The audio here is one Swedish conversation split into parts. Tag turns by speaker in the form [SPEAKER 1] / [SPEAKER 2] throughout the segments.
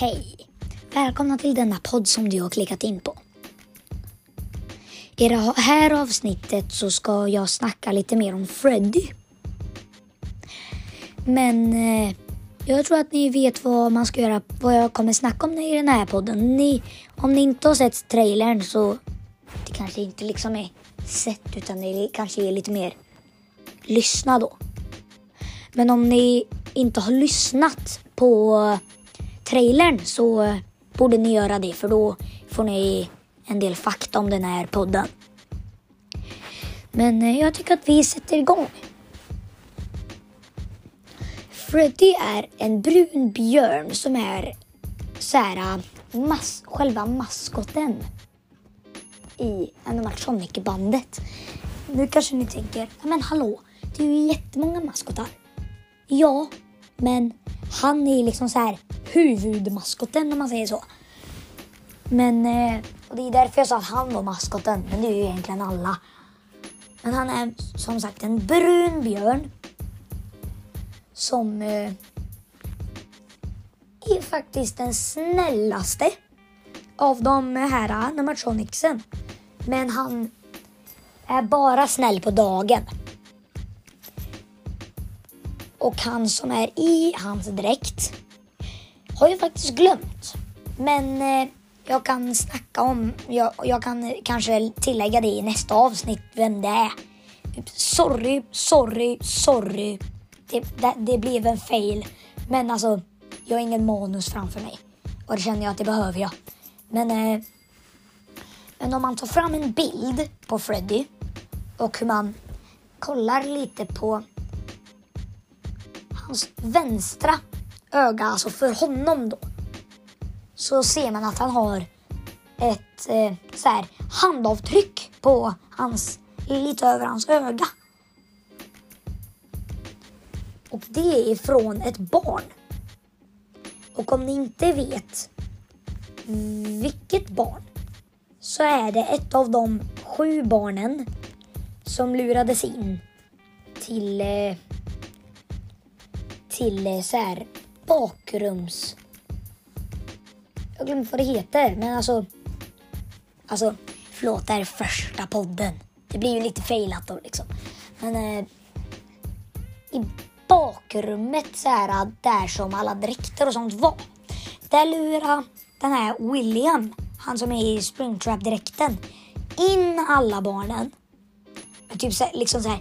[SPEAKER 1] Hej! Välkomna till denna podd som du har klickat in på. I det här avsnittet så ska jag snacka lite mer om Freddy. Men eh, jag tror att ni vet vad man ska göra, vad jag kommer snacka om i den här podden. Ni, om ni inte har sett trailern så det kanske inte liksom är sett utan det kanske är lite mer lyssna då. Men om ni inte har lyssnat på trailern så borde ni göra det för då får ni en del fakta om den här podden. Men eh, jag tycker att vi sätter igång. Freddy är en brun björn som är så här, eh, mas själva maskoten i animatronic-bandet. Nu kanske ni tänker, men hallå, det är ju jättemånga maskotar. Ja, men han är liksom så här huvudmaskoten om man säger så. Men, eh, och det är därför jag sa att han var maskoten, men det är ju egentligen alla. Men han är som sagt en brun björn som eh, är faktiskt den snällaste av de här animatronicsen. Men han är bara snäll på dagen. Och han som är i hans dräkt har jag faktiskt glömt. Men eh, jag kan snacka om, jag, jag kan eh, kanske tillägga det i nästa avsnitt vem det är. Sorry, sorry, sorry. Det, det, det blev en fail. Men alltså, jag har ingen manus framför mig. Och det känner jag att det behöver jag. Men, eh, men om man tar fram en bild på Freddy och hur man kollar lite på hans vänstra öga, alltså för honom då, så ser man att han har ett eh, så här, handavtryck på hans, lite över hans öga. Och det är från ett barn. Och om ni inte vet vilket barn så är det ett av de sju barnen som lurades in till eh, till eh, så här bakrums... Jag glömde vad det heter, men alltså... Alltså, förlåt, det här är första podden. Det blir ju lite failat då liksom. Men eh, i bakrummet så här, eh, där som alla dräkter och sånt var. Där lurar den här William, han som är i Springtrap-dräkten, in alla barnen. Typ så här, liksom så här.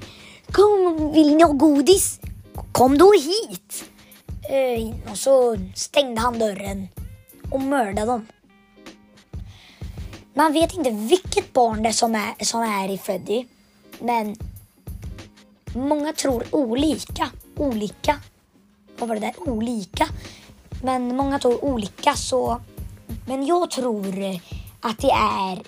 [SPEAKER 1] Kom, vill ni ha godis? Kom då hit! Eh, och så stängde han dörren och mördade dem. Man vet inte vilket barn det är som är, som är i Freddy. Men många tror olika. Olika. Vad var det där? Olika. Men många tror olika så... Men jag tror att det är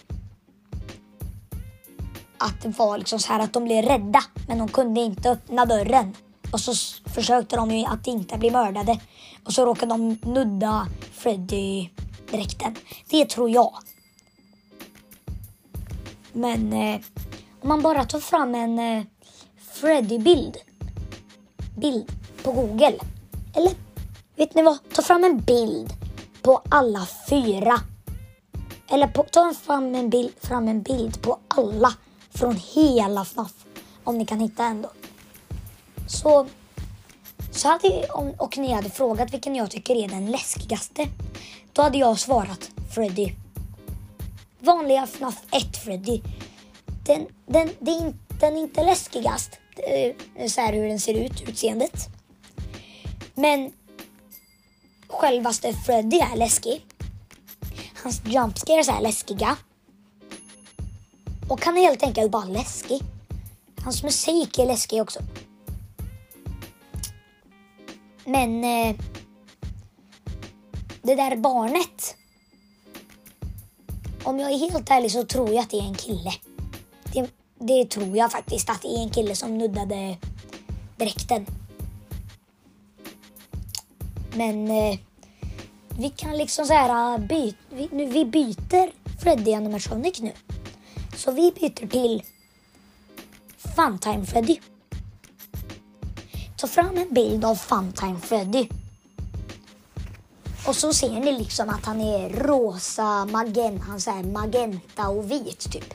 [SPEAKER 1] att det var liksom så här att de blev rädda men de kunde inte öppna dörren. Och så försökte de ju att inte bli mördade. Och så råkade de nudda Freddy-dräkten. Det tror jag. Men eh, om man bara tar fram en eh, Freddy-bild. Bild på Google. Eller vet ni vad? Ta fram en bild på alla fyra. Eller på, ta fram en, bild, fram en bild på alla från hela FNAF. Om ni kan hitta en då. Så, så hade, och ni hade frågat vilken jag tycker är den läskigaste. Då hade jag svarat Freddy. Vanliga FNAF 1 Freddy. Den, den, den, den är inte läskigast. Eh, så här hur den ser ut, utseendet. Men självaste Freddy är läskig. Hans jumpscares är läskiga. Och han är helt enkelt bara läskig. Hans musik är läskig också. Men eh, det där barnet. Om jag är helt ärlig så tror jag att det är en kille. Det, det tror jag faktiskt att det är en kille som nuddade dräkten. Men eh, vi kan liksom så här eh, byta. Vi, nu, vi byter Freddy animatronic nu. Så vi byter till Funtime Freddy. Ta fram en bild av Funtime Freddy. Och så ser ni liksom att han är rosa, magen, han säger magenta och vit typ.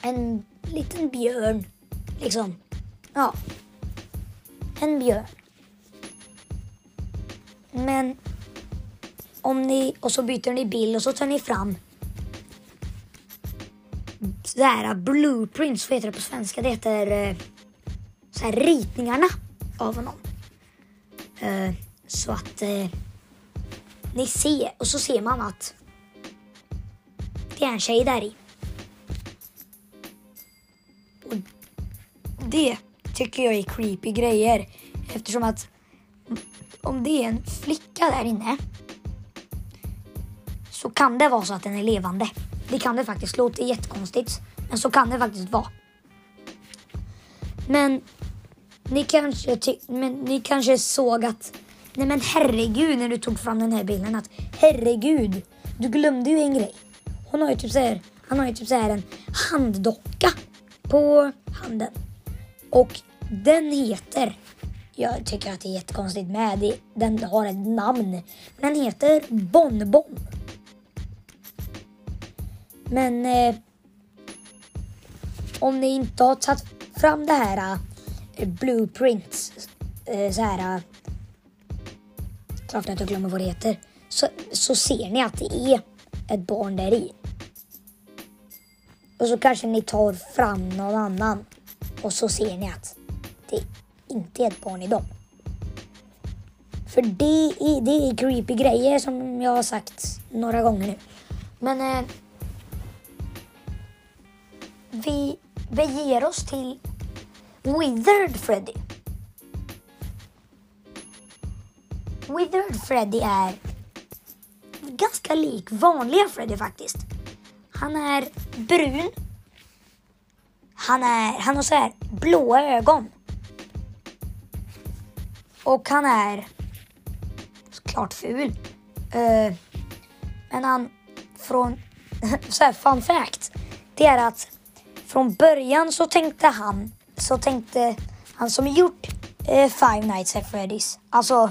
[SPEAKER 1] En liten björn, liksom. Ja. En björn. Men om ni, och så byter ni bild och så tar ni fram så här blueprints, vad heter det på svenska? Det heter eh, så här ritningarna av honom. Eh, så att eh, ni ser, och så ser man att det är en tjej där i. Och det tycker jag är creepy grejer eftersom att om det är en flicka där inne så kan det vara så att den är levande. Det kan det faktiskt. Låter jättekonstigt. Men så kan det faktiskt vara. Men ni kanske, men ni kanske såg att Nej men herregud när du tog fram den här bilden att herregud, du glömde ju en grej. Hon har ju typ så här, han har ju typ så här en handdocka på handen. Och den heter, jag tycker att det är jättekonstigt med, den har ett namn. Den heter Bonbon. Men eh, om ni inte har tagit fram det här blueprints, eh, så här, eh, klart att jag glömmer vad det heter, så, så ser ni att det är ett barn där i. Och så kanske ni tar fram någon annan och så ser ni att det inte är ett barn i dem. För det är, det är creepy grejer som jag har sagt några gånger nu. Men eh, vi beger oss till Withered Freddy. Withered Freddy är ganska lik vanliga Freddy faktiskt. Han är brun. Han, är, han har så här blåa ögon. Och han är såklart ful. Uh, men han från, så här fun fact, det är att från början så tänkte han, så tänkte han som gjort eh, Five Nights at Freddy's, alltså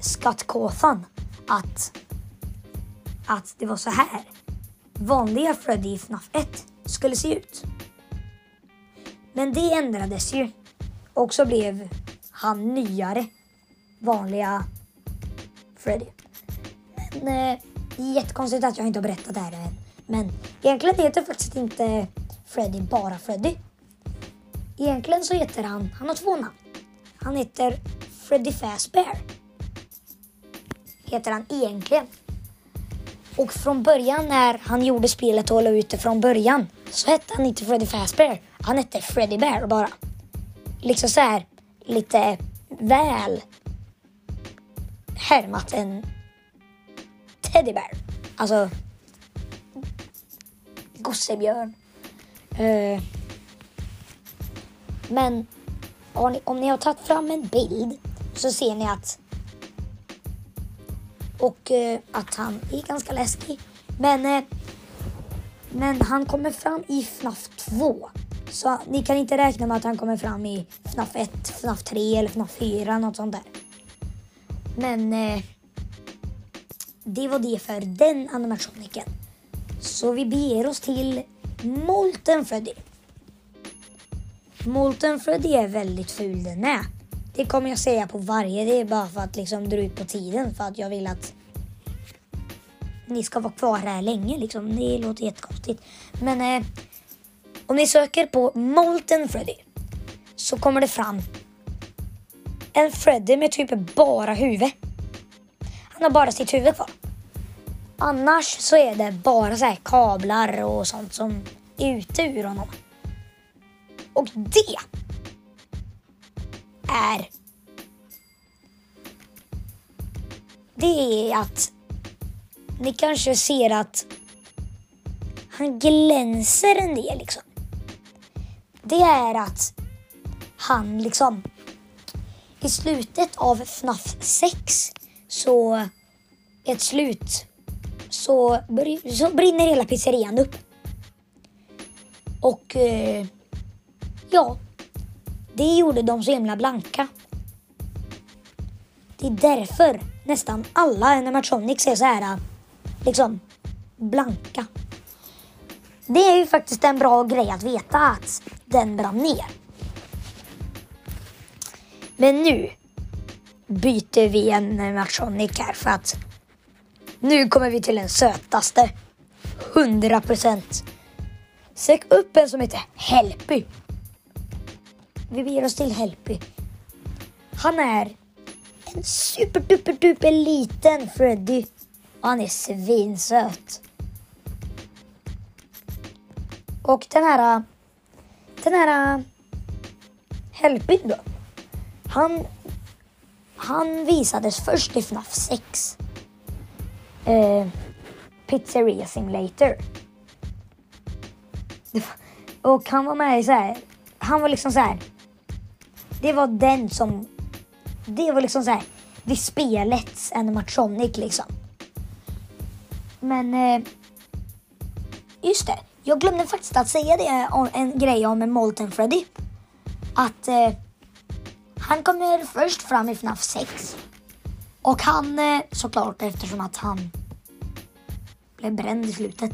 [SPEAKER 1] Scott Cawthon, att, att det var så här vanliga Freddy i FNAF 1 skulle se ut. Men det ändrades ju och så blev han nyare vanliga Freddy. Men eh, jättekonstigt att jag inte har berättat det här än. Men egentligen heter faktiskt inte Freddy bara Freddy. Egentligen så heter han, han har två namn. Han heter Freddy Fazbear. Heter han egentligen. Och från början när han gjorde spelet och la ut det från början så hette han inte Freddy Fazbear. Han hette Freddy Bear bara. Liksom så här lite väl härmat en Teddy Bear. Alltså gossebjörn. Uh, men ni, om ni har tagit fram en bild så ser ni att och eh, att han är ganska läskig. Men, eh, men han kommer fram i FNAF 2. Så ni kan inte räkna med att han kommer fram i FNAF 1, FNAF 3 eller FNAF 4, något sånt där. Men eh, det var det för den animatroniken. Så vi beger oss till Molten Freddy. Molten Freddy är väldigt ful den är. Det kommer jag säga på varje. Det är bara för att liksom dra ut på tiden. För att jag vill att ni ska vara kvar här länge. Liksom. Det låter jättekonstigt. Men eh, om ni söker på Molten Freddy så kommer det fram en Freddy med typ bara huvud. Han har bara sitt huvud kvar. Annars så är det bara så kablar och sånt som är ute ur honom. Och det är det är att ni kanske ser att han glänser en del liksom. Det är att han liksom i slutet av FNAF 6 så ett slut så, så brinner hela pizzerian upp. Och eh, ja, det gjorde de så himla blanka. Det är därför nästan alla animatronics är så här liksom blanka. Det är ju faktiskt en bra grej att veta att den brann ner. Men nu byter vi en animatronic här för att nu kommer vi till den sötaste. 100%. Sök upp en som heter Helpy. Vi beger oss till Helpy. Han är en superduperduper liten Freddy. Och han är svinsöt. Och den här... Den här... Helpyn då. Han... Han visades först i FNAF 6. Eh, Pizzeria Simulator. Och han var med i så här. Han var liksom så här. Det var den som... Det var liksom så här. Det spelets animatronic liksom. Men... Eh, just det. Jag glömde faktiskt att säga det eh, om en grej om Molten Freddy. Att eh, han kommer först fram i FNAF 6. Och han, eh, såklart eftersom att han blev bränd i slutet.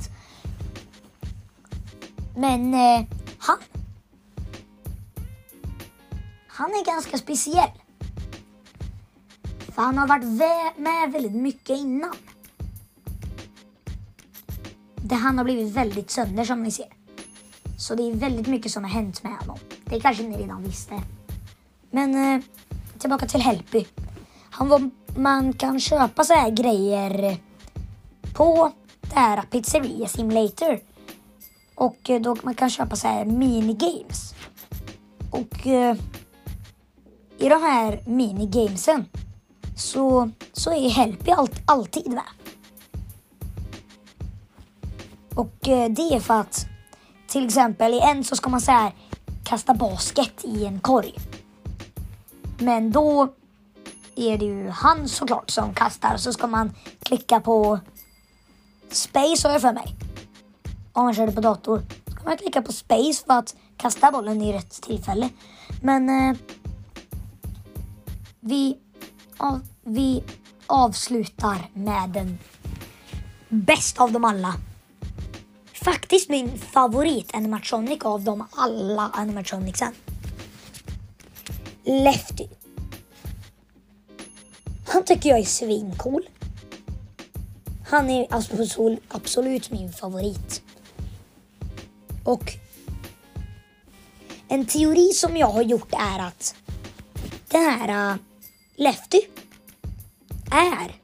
[SPEAKER 1] Men eh, han... Han är ganska speciell. För han har varit med väldigt mycket innan. Det han har blivit väldigt sönder som ni ser. Så det är väldigt mycket som har hänt med honom. Det kanske ni redan visste. Men eh, tillbaka till Helpy. Han var, man kan köpa så här grejer på det här Pizzeria Simulator. Och eh, då man kan köpa så här minigames. Och eh, i de här minigamesen så, så är Helpy allt, alltid med. Och eh, det är för att till exempel i en så ska man så här kasta basket i en korg. Men då är det ju han såklart som kastar så ska man klicka på space har jag för mig. Om man kör det på dator. Så ska man klicka på space för att kasta bollen i rätt tillfälle. Men eh, vi, av, vi avslutar med den bästa av dem alla faktiskt min favorit animatronic av dem alla animatronicsen. Lefty. Han tycker jag är svincool. Han är absolut min favorit. Och en teori som jag har gjort är att den här uh, Lefty är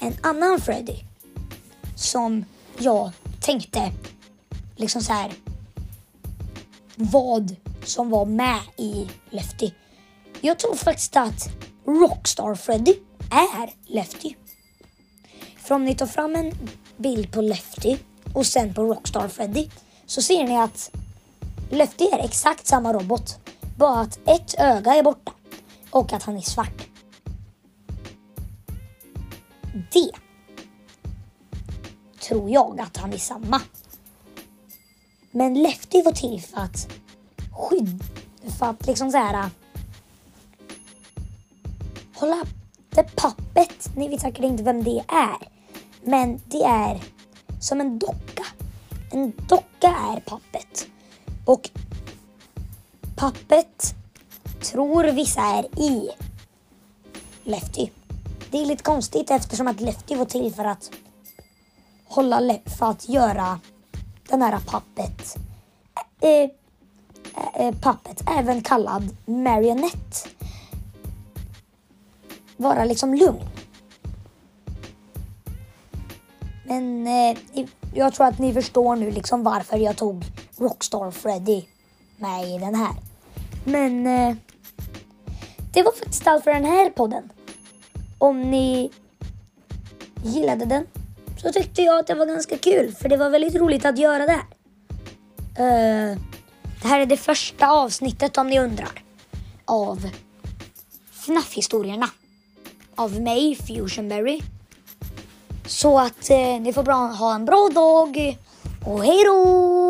[SPEAKER 1] en annan Freddy som jag tänkte liksom så här vad som var med i Lefty. Jag tror faktiskt att Rockstar Freddy är Lefty. För om ni tar fram en bild på Lefty och sen på Rockstar Freddy så ser ni att Lefty är exakt samma robot. Bara att ett öga är borta och att han är svart. Det tror jag att han är samma. Men Lefty var till för att skydda, för att liksom så här äh, hålla det pappet. Ni vet säkert inte vem det är. Men det är som en docka. En docka är pappet. Och pappet tror vissa är i Lefty. Det är lite konstigt eftersom att Lefty var till för att hålla för att göra den här pappet. Äh, eh, äh, eh, eh, pappet, även kallad marionette. Vara liksom lugn. Men eh, jag tror att ni förstår nu liksom varför jag tog Rockstar Freddy med i den här. Men eh, det var faktiskt allt för den här podden. Om ni gillade den så tyckte jag att det var ganska kul för det var väldigt roligt att göra det här. Uh, det här är det första avsnittet om ni undrar. Av FNAF-historierna. Av mig, Fusionberry. Så att uh, ni får bra, ha en bra dag och hej då!